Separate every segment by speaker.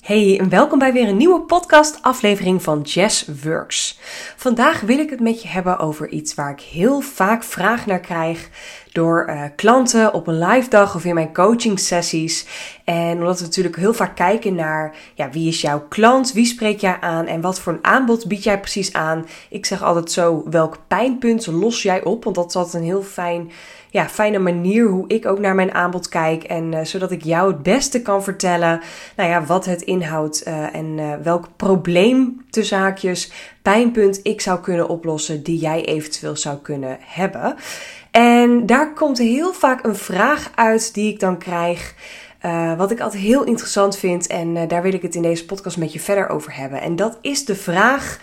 Speaker 1: Hey en welkom bij weer een nieuwe podcast aflevering van Jazz Works. Vandaag wil ik het met je hebben over iets waar ik heel vaak vraag naar krijg door uh, klanten op een live dag of in mijn coaching sessies. En omdat we natuurlijk heel vaak kijken naar ja, wie is jouw klant, wie spreek jij aan en wat voor een aanbod bied jij precies aan. Ik zeg altijd zo, welk pijnpunt los jij op? Want dat is altijd een heel fijn ja, fijne manier hoe ik ook naar mijn aanbod kijk. En uh, zodat ik jou het beste kan vertellen nou ja, wat het inhoudt uh, en uh, welk probleem tussen haakjes, pijnpunt ik zou kunnen oplossen die jij eventueel zou kunnen hebben. En daar komt heel vaak een vraag uit die ik dan krijg. Wat ik altijd heel interessant vind en daar wil ik het in deze podcast met je verder over hebben. En dat is de vraag: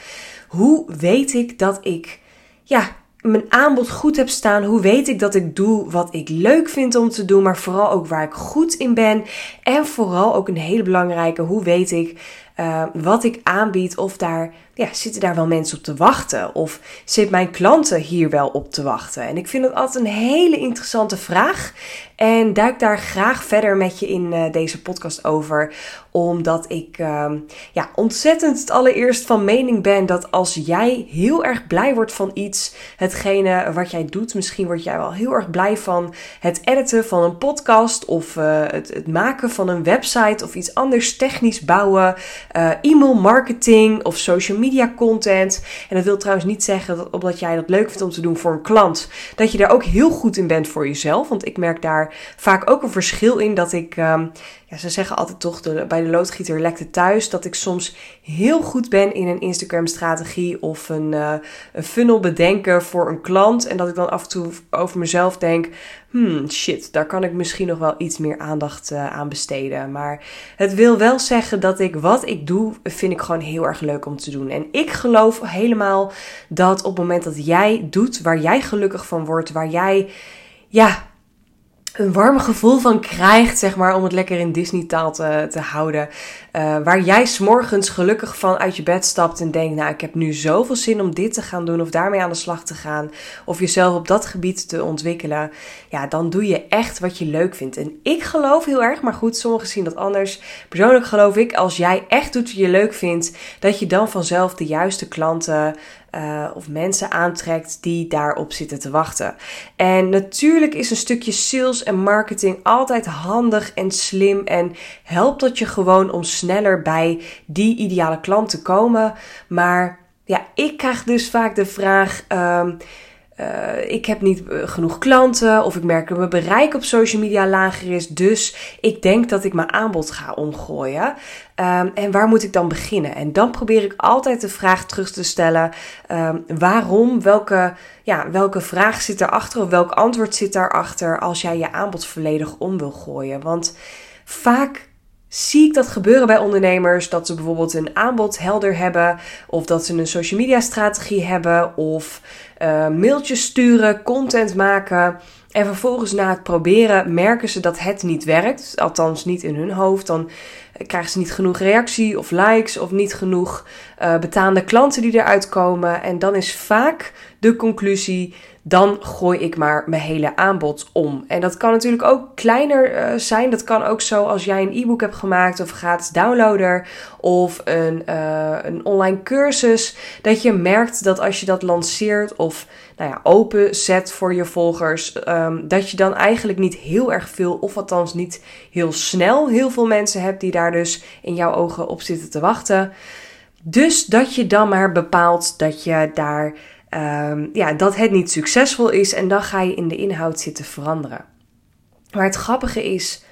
Speaker 1: hoe weet ik dat ik ja, mijn aanbod goed heb staan? Hoe weet ik dat ik doe wat ik leuk vind om te doen, maar vooral ook waar ik goed in ben? En vooral ook een hele belangrijke: hoe weet ik uh, wat ik aanbied of daar ja, zitten daar wel mensen op te wachten? Of zit mijn klanten hier wel op te wachten? En ik vind het altijd een hele interessante vraag. En duik daar graag verder met je in uh, deze podcast over. Omdat ik uh, ja, ontzettend het allereerst van mening ben dat als jij heel erg blij wordt van iets, hetgene wat jij doet, misschien word jij wel heel erg blij van het editen van een podcast of uh, het, het, maken van een website of iets anders technisch bouwen, uh, e-mail marketing of social media content. En dat wil trouwens niet zeggen dat omdat jij dat leuk vindt om te doen voor een klant, dat je daar ook heel goed in bent voor jezelf. Want ik merk daar vaak ook een verschil in dat ik, um, ja, ze zeggen altijd toch de, bij de loodgieter lekte thuis, dat ik soms heel goed ben in een Instagram strategie of een, uh, een funnel bedenken voor een klant. En dat ik dan af en toe over mezelf denk, hmm, shit, daar kan ik misschien nog wel iets meer aandacht uh, aan besteden. Maar het wil wel zeggen dat ik wat ik doe, vind ik gewoon heel erg leuk om te doen. En ik geloof helemaal dat op het moment dat jij doet waar jij gelukkig van wordt, waar jij, ja, een warm gevoel van krijgt, zeg maar, om het lekker in Disney-taal te, te houden. Uh, waar jij s'morgens gelukkig van uit je bed stapt en denkt, nou, ik heb nu zoveel zin om dit te gaan doen of daarmee aan de slag te gaan. Of jezelf op dat gebied te ontwikkelen. Ja, dan doe je echt wat je leuk vindt. En ik geloof heel erg, maar goed, sommigen zien dat anders. Persoonlijk geloof ik, als jij echt doet wat je leuk vindt, dat je dan vanzelf de juiste klanten uh, of mensen aantrekt die daarop zitten te wachten. En natuurlijk is een stukje sales en marketing altijd handig en slim en helpt dat je gewoon om sneller bij die ideale klant te komen. Maar ja, ik krijg dus vaak de vraag. Um, uh, ik heb niet uh, genoeg klanten of ik merk dat mijn bereik op social media lager is. Dus ik denk dat ik mijn aanbod ga omgooien. Um, en waar moet ik dan beginnen? En dan probeer ik altijd de vraag terug te stellen: um, waarom? Welke, ja, welke vraag zit erachter of welk antwoord zit daarachter als jij je aanbod volledig om wil gooien? Want vaak zie ik dat gebeuren bij ondernemers. Dat ze bijvoorbeeld een aanbod helder hebben. Of dat ze een social media strategie hebben. Of uh, mailtjes sturen, content maken. En vervolgens na het proberen merken ze dat het niet werkt. Althans niet in hun hoofd. Dan krijgen ze niet genoeg reactie of likes. Of niet genoeg uh, betaande klanten die eruit komen. En dan is vaak de conclusie dan gooi ik maar mijn hele aanbod om. En dat kan natuurlijk ook kleiner uh, zijn. Dat kan ook zo als jij een e-book hebt gemaakt of gratis downloader of een, uh, een online cursus. Dat je merkt dat als je dat lanceert of nou ja, open zet voor je volgers, um, dat je dan eigenlijk niet heel erg veel, of althans niet heel snel, heel veel mensen hebt die daar dus in jouw ogen op zitten te wachten. Dus dat je dan maar bepaalt dat je daar um, ja, dat het niet succesvol is en dan ga je in de inhoud zitten veranderen. Maar het grappige is,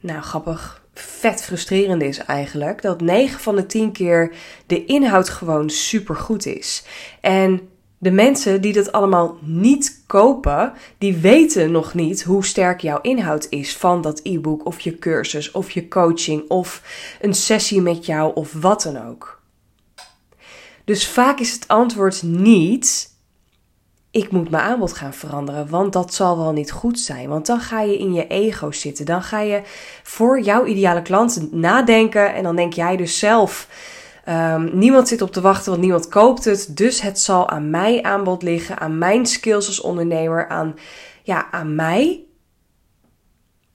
Speaker 1: nou grappig, vet frustrerend is eigenlijk, dat 9 van de 10 keer de inhoud gewoon super goed is. En de mensen die dat allemaal niet kopen, die weten nog niet hoe sterk jouw inhoud is van dat e-book of je cursus of je coaching of een sessie met jou of wat dan ook. Dus vaak is het antwoord niet: ik moet mijn aanbod gaan veranderen, want dat zal wel niet goed zijn. Want dan ga je in je ego zitten. Dan ga je voor jouw ideale klant nadenken en dan denk jij dus zelf. Um, niemand zit op te wachten, want niemand koopt het. Dus het zal aan mijn aanbod liggen, aan mijn skills als ondernemer, aan, ja, aan mij.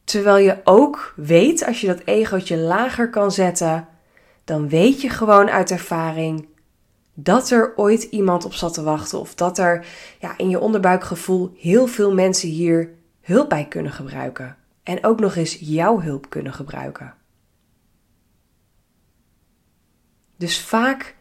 Speaker 1: Terwijl je ook weet, als je dat egootje lager kan zetten, dan weet je gewoon uit ervaring dat er ooit iemand op zat te wachten. Of dat er ja, in je onderbuikgevoel heel veel mensen hier hulp bij kunnen gebruiken. En ook nog eens jouw hulp kunnen gebruiken. Dus vaak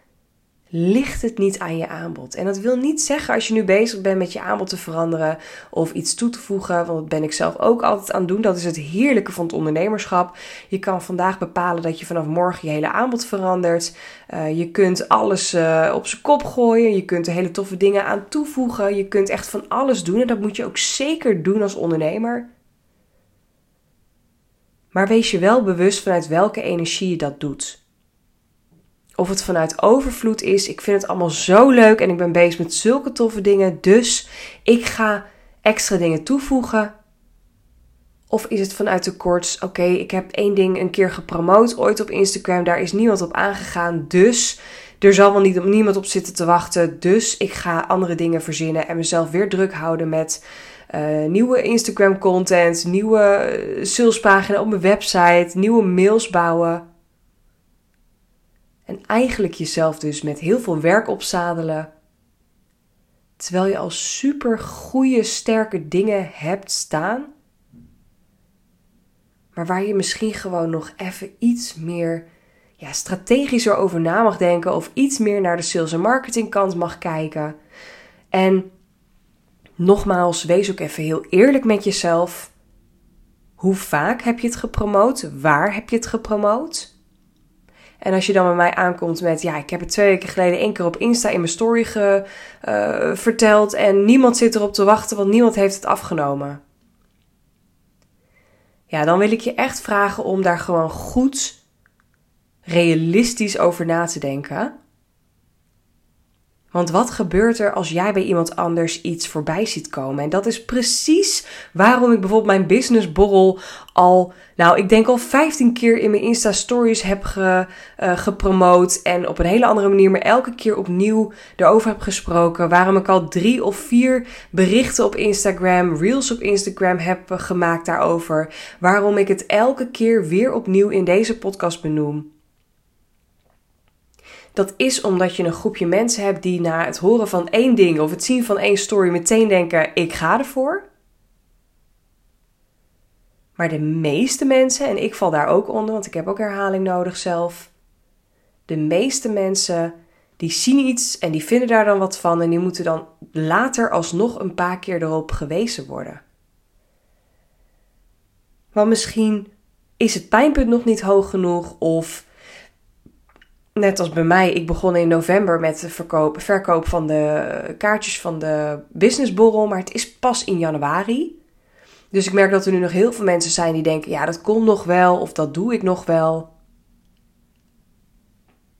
Speaker 1: ligt het niet aan je aanbod. En dat wil niet zeggen als je nu bezig bent met je aanbod te veranderen of iets toe te voegen, want dat ben ik zelf ook altijd aan het doen. Dat is het heerlijke van het ondernemerschap. Je kan vandaag bepalen dat je vanaf morgen je hele aanbod verandert. Uh, je kunt alles uh, op zijn kop gooien. Je kunt er hele toffe dingen aan toevoegen. Je kunt echt van alles doen en dat moet je ook zeker doen als ondernemer. Maar wees je wel bewust vanuit welke energie je dat doet. Of het vanuit overvloed is. Ik vind het allemaal zo leuk en ik ben bezig met zulke toffe dingen. Dus ik ga extra dingen toevoegen. Of is het vanuit tekort? Oké, ik heb één ding een keer gepromoot ooit op Instagram. Daar is niemand op aangegaan. Dus er zal wel niet, niemand op zitten te wachten. Dus ik ga andere dingen verzinnen en mezelf weer druk houden met uh, nieuwe Instagram content, nieuwe eh, salespagina op mijn website, nieuwe mails bouwen. En eigenlijk jezelf dus met heel veel werk opzadelen. Terwijl je al super goede, sterke dingen hebt staan. Maar waar je misschien gewoon nog even iets meer ja, strategischer over na mag denken. Of iets meer naar de sales en marketing kant mag kijken. En nogmaals, wees ook even heel eerlijk met jezelf. Hoe vaak heb je het gepromoot? Waar heb je het gepromoot? En als je dan bij mij aankomt met, ja, ik heb het twee weken geleden één keer op Insta in mijn story ge, uh, verteld en niemand zit erop te wachten, want niemand heeft het afgenomen. Ja, dan wil ik je echt vragen om daar gewoon goed realistisch over na te denken. Want wat gebeurt er als jij bij iemand anders iets voorbij ziet komen? En dat is precies waarom ik bijvoorbeeld mijn businessborrel al, nou, ik denk al 15 keer in mijn Insta Stories heb ge, uh, gepromoot. En op een hele andere manier, maar elke keer opnieuw erover heb gesproken. Waarom ik al drie of vier berichten op Instagram, reels op Instagram heb gemaakt daarover. Waarom ik het elke keer weer opnieuw in deze podcast benoem. Dat is omdat je een groepje mensen hebt die na het horen van één ding of het zien van één story meteen denken: ik ga ervoor. Maar de meeste mensen, en ik val daar ook onder, want ik heb ook herhaling nodig zelf. De meeste mensen die zien iets en die vinden daar dan wat van en die moeten dan later alsnog een paar keer erop gewezen worden. Want misschien is het pijnpunt nog niet hoog genoeg of net als bij mij, ik begon in november met de verkoop, verkoop van de kaartjes van de businessborrel, maar het is pas in januari. Dus ik merk dat er nu nog heel veel mensen zijn die denken: ja, dat komt nog wel of dat doe ik nog wel.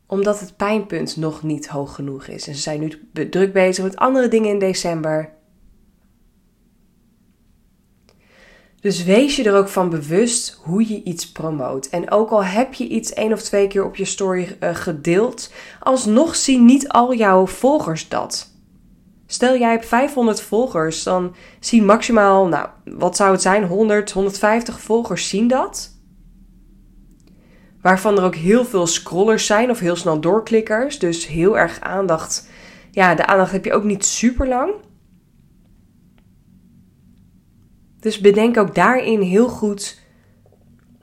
Speaker 1: Omdat het pijnpunt nog niet hoog genoeg is. En ze zijn nu druk bezig met andere dingen in december. Dus wees je er ook van bewust hoe je iets promoot. En ook al heb je iets één of twee keer op je story uh, gedeeld, alsnog zien niet al jouw volgers dat. Stel jij hebt 500 volgers, dan zien maximaal, nou, wat zou het zijn, 100, 150 volgers zien dat. Waarvan er ook heel veel scrollers zijn of heel snel doorklikkers. Dus heel erg aandacht. Ja, de aandacht heb je ook niet super lang. Dus bedenk ook daarin heel goed: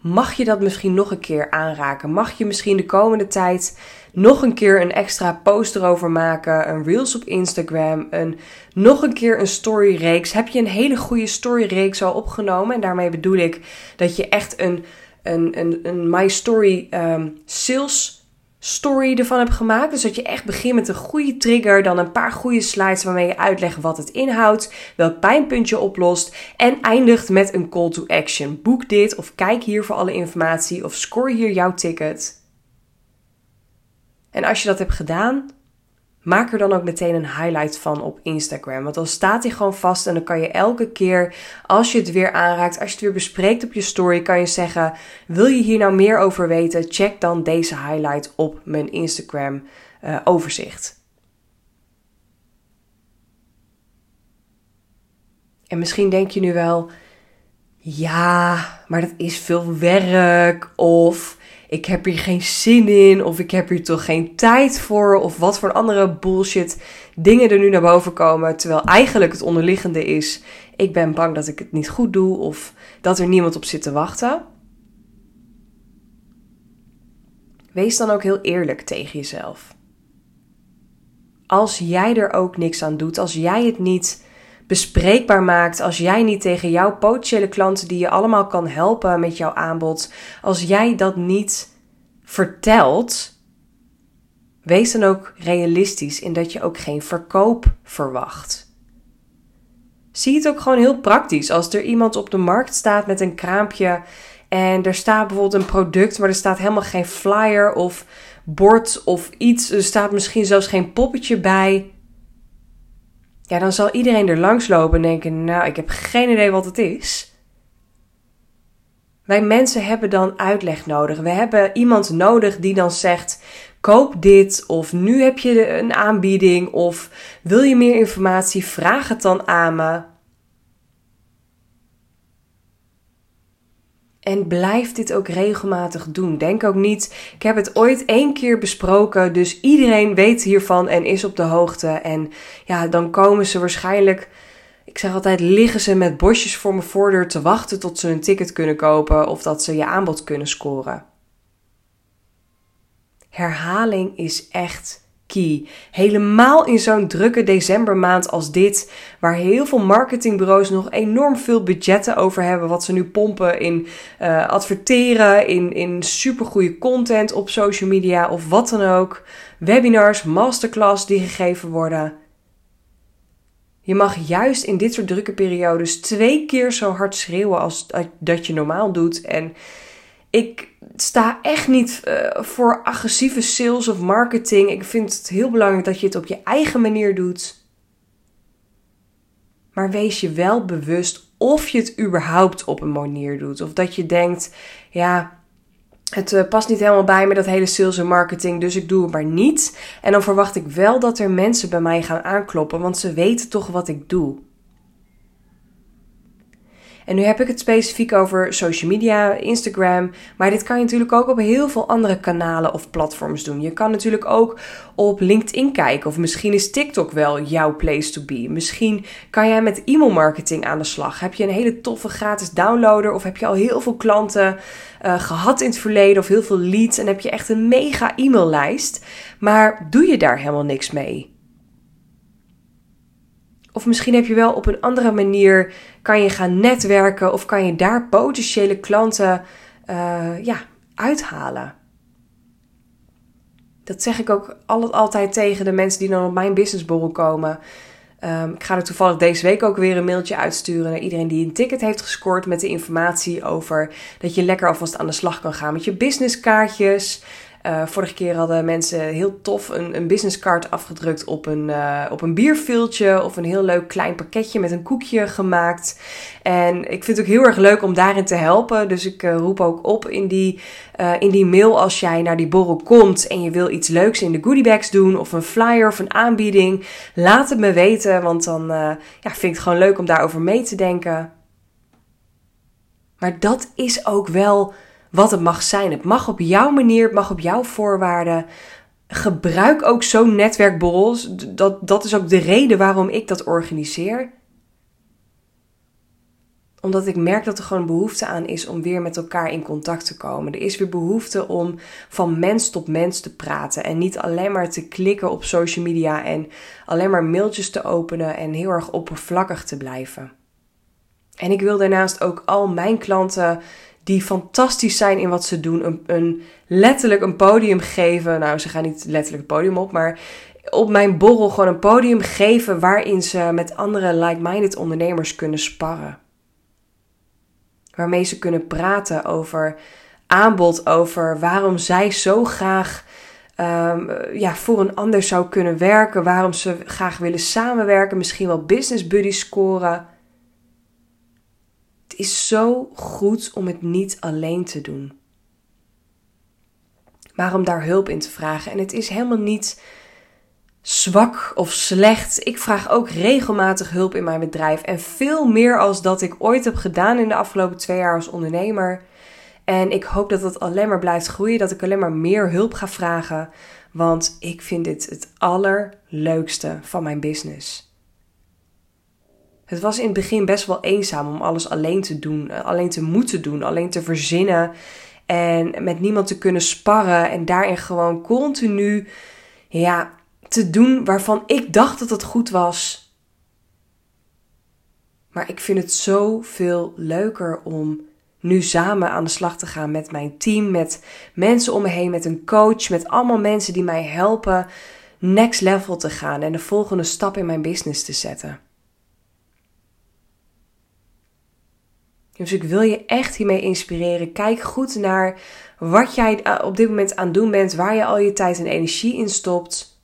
Speaker 1: mag je dat misschien nog een keer aanraken? Mag je misschien de komende tijd nog een keer een extra post erover maken, een reels op Instagram, een, nog een keer een storyreeks? Heb je een hele goede storyreeks al opgenomen? En daarmee bedoel ik dat je echt een, een, een, een My Story um, sales story ervan hebt gemaakt. Dus dat je echt begint met een goede trigger, dan een paar goede slides waarmee je uitlegt wat het inhoudt, welk pijnpuntje oplost en eindigt met een call to action. Boek dit of kijk hier voor alle informatie of score hier jouw ticket. En als je dat hebt gedaan, Maak er dan ook meteen een highlight van op Instagram. Want dan staat hij gewoon vast en dan kan je elke keer, als je het weer aanraakt, als je het weer bespreekt op je story, kan je zeggen: Wil je hier nou meer over weten? Check dan deze highlight op mijn Instagram uh, overzicht. En misschien denk je nu wel: ja, maar dat is veel werk. Of ik heb hier geen zin in. Of ik heb hier toch geen tijd voor. Of wat voor andere bullshit dingen er nu naar boven komen. Terwijl eigenlijk het onderliggende is: ik ben bang dat ik het niet goed doe. Of dat er niemand op zit te wachten. Wees dan ook heel eerlijk tegen jezelf. Als jij er ook niks aan doet, als jij het niet bespreekbaar maakt, als jij niet tegen jouw potentiële klanten die je allemaal kan helpen met jouw aanbod, als jij dat niet vertelt, wees dan ook realistisch in dat je ook geen verkoop verwacht. Zie het ook gewoon heel praktisch. Als er iemand op de markt staat met een kraampje en er staat bijvoorbeeld een product, maar er staat helemaal geen flyer of bord of iets. Er staat misschien zelfs geen poppetje bij. Ja, dan zal iedereen er langs lopen en denken: Nou, ik heb geen idee wat het is. Wij mensen hebben dan uitleg nodig. We hebben iemand nodig die dan zegt: koop dit, of nu heb je een aanbieding, of wil je meer informatie? Vraag het dan aan me. En blijf dit ook regelmatig doen. Denk ook niet, ik heb het ooit één keer besproken, dus iedereen weet hiervan en is op de hoogte. En ja, dan komen ze waarschijnlijk, ik zeg altijd, liggen ze met bosjes voor mijn voordeur te wachten tot ze een ticket kunnen kopen of dat ze je aanbod kunnen scoren. Herhaling is echt Helemaal in zo'n drukke decembermaand als dit, waar heel veel marketingbureaus nog enorm veel budgetten over hebben, wat ze nu pompen in uh, adverteren, in, in supergoeie content op social media of wat dan ook, webinars, masterclass die gegeven worden. Je mag juist in dit soort drukke periodes twee keer zo hard schreeuwen als dat je normaal doet. En ik sta echt niet uh, voor agressieve sales of marketing. Ik vind het heel belangrijk dat je het op je eigen manier doet. Maar wees je wel bewust of je het überhaupt op een manier doet. Of dat je denkt, ja, het uh, past niet helemaal bij me, dat hele sales en marketing, dus ik doe het maar niet. En dan verwacht ik wel dat er mensen bij mij gaan aankloppen, want ze weten toch wat ik doe. En nu heb ik het specifiek over social media, Instagram. Maar dit kan je natuurlijk ook op heel veel andere kanalen of platforms doen. Je kan natuurlijk ook op LinkedIn kijken. Of misschien is TikTok wel jouw place to be. Misschien kan jij met e-mail marketing aan de slag. Heb je een hele toffe gratis downloader? Of heb je al heel veel klanten uh, gehad in het verleden? Of heel veel leads? En heb je echt een mega e-maillijst? Maar doe je daar helemaal niks mee? Of misschien heb je wel op een andere manier kan je gaan netwerken of kan je daar potentiële klanten uh, ja, uithalen. Dat zeg ik ook altijd tegen de mensen die dan op mijn businessborrel komen. Um, ik ga er toevallig deze week ook weer een mailtje uitsturen naar iedereen die een ticket heeft gescoord met de informatie over dat je lekker alvast aan de slag kan gaan met je businesskaartjes. Uh, vorige keer hadden mensen heel tof een, een businesscard afgedrukt op een, uh, op een bierviltje of een heel leuk klein pakketje met een koekje gemaakt. En ik vind het ook heel erg leuk om daarin te helpen. Dus ik uh, roep ook op in die, in die mail als jij naar die borrel komt en je wil iets leuks in de goodiebags doen of een flyer of een aanbieding. Laat het me weten, want dan ja, vind ik het gewoon leuk om daarover mee te denken. Maar dat is ook wel wat het mag zijn. Het mag op jouw manier, het mag op jouw voorwaarden. Gebruik ook zo'n netwerkborrels. Dat, dat is ook de reden waarom ik dat organiseer. Omdat ik merk dat er gewoon behoefte aan is om weer met elkaar in contact te komen. Er is weer behoefte om van mens tot mens te praten. En niet alleen maar te klikken op social media en alleen maar mailtjes te openen en heel erg oppervlakkig te blijven. En ik wil daarnaast ook al mijn klanten die fantastisch zijn in wat ze doen. Een, een, letterlijk een podium geven. Nou, ze gaan niet letterlijk het podium op, maar op mijn borrel gewoon een podium geven waarin ze met andere like-minded ondernemers kunnen sparren. Waarmee ze kunnen praten over aanbod, over waarom zij zo graag um, ja, voor een ander zou kunnen werken, waarom ze graag willen samenwerken, misschien wel business buddies scoren. Het is zo goed om het niet alleen te doen. Maar om daar hulp in te vragen. En het is helemaal niet zwak of slecht. Ik vraag ook regelmatig hulp in mijn bedrijf en veel meer als dat ik ooit heb gedaan in de afgelopen twee jaar als ondernemer. En ik hoop dat dat alleen maar blijft groeien, dat ik alleen maar meer hulp ga vragen, want ik vind dit het allerleukste van mijn business. Het was in het begin best wel eenzaam om alles alleen te doen, alleen te moeten doen, alleen te verzinnen en met niemand te kunnen sparren en daarin gewoon continu ja, te doen waarvan ik dacht dat het goed was. Maar ik vind het zoveel leuker om nu samen aan de slag te gaan met mijn team, met mensen om me heen, met een coach, met allemaal mensen die mij helpen next level te gaan en de volgende stap in mijn business te zetten. Dus ik wil je echt hiermee inspireren. Kijk goed naar wat jij eh, op dit moment aan het doen bent, waar je al je tijd en energie in stopt.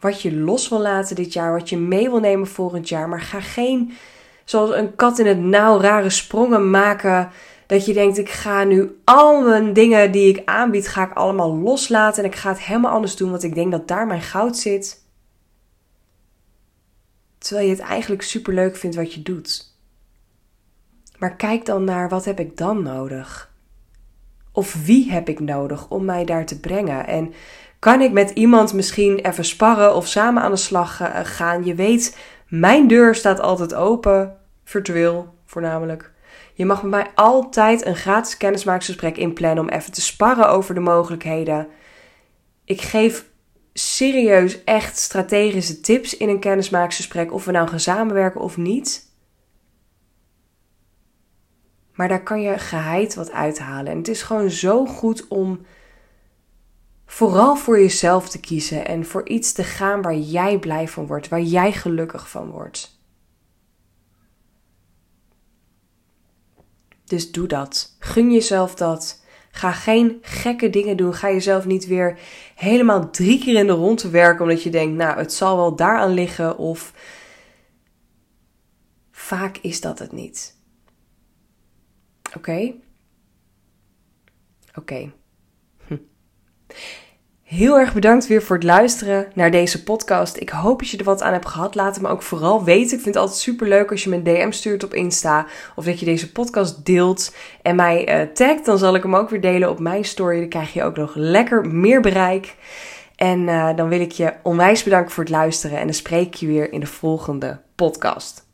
Speaker 1: Wat je los wil laten dit jaar, wat je mee wil nemen volgend jaar. Maar ga geen, zoals een kat in het nauw, rare sprongen maken. Dat je denkt, ik ga nu al mijn dingen die ik aanbied, ga ik allemaal loslaten. En ik ga het helemaal anders doen, want ik denk dat daar mijn goud zit. Terwijl je het eigenlijk super leuk vindt wat je doet. Maar kijk dan naar wat heb ik dan nodig? Of wie heb ik nodig om mij daar te brengen? En kan ik met iemand misschien even sparren of samen aan de slag eh, gaan? Je weet, mijn deur staat altijd open, virtueel voornamelijk. Je mag met mij altijd een gratis kennismakingsgesprek inplannen om even te sparren over de mogelijkheden. Ik geef serieus echt strategische tips in een kennismakingsgesprek, of we nou gaan samenwerken of niet. Maar daar kan je geheid wat uithalen. En het is gewoon zo goed om vooral voor jezelf te kiezen en voor iets te gaan waar jij blij van wordt, waar jij gelukkig van wordt. Dus doe dat. Gun jezelf dat. Ga geen gekke dingen doen. Ga jezelf niet weer helemaal drie keer in de rondte werken omdat je denkt, nou, het zal wel daaraan liggen of vaak is dat het niet. Oké? Oké. Hm. Heel erg bedankt weer voor het luisteren naar deze podcast. Ik hoop dat je er wat aan hebt gehad. Laat het me ook vooral weten. Ik vind het altijd super leuk als je me een DM stuurt op Insta. Of dat je deze podcast deelt en mij uh, tagt. Dan zal ik hem ook weer delen op mijn story. Dan krijg je ook nog lekker meer bereik. En uh, dan wil ik je onwijs bedanken voor het luisteren. En dan spreek ik je weer in de volgende podcast.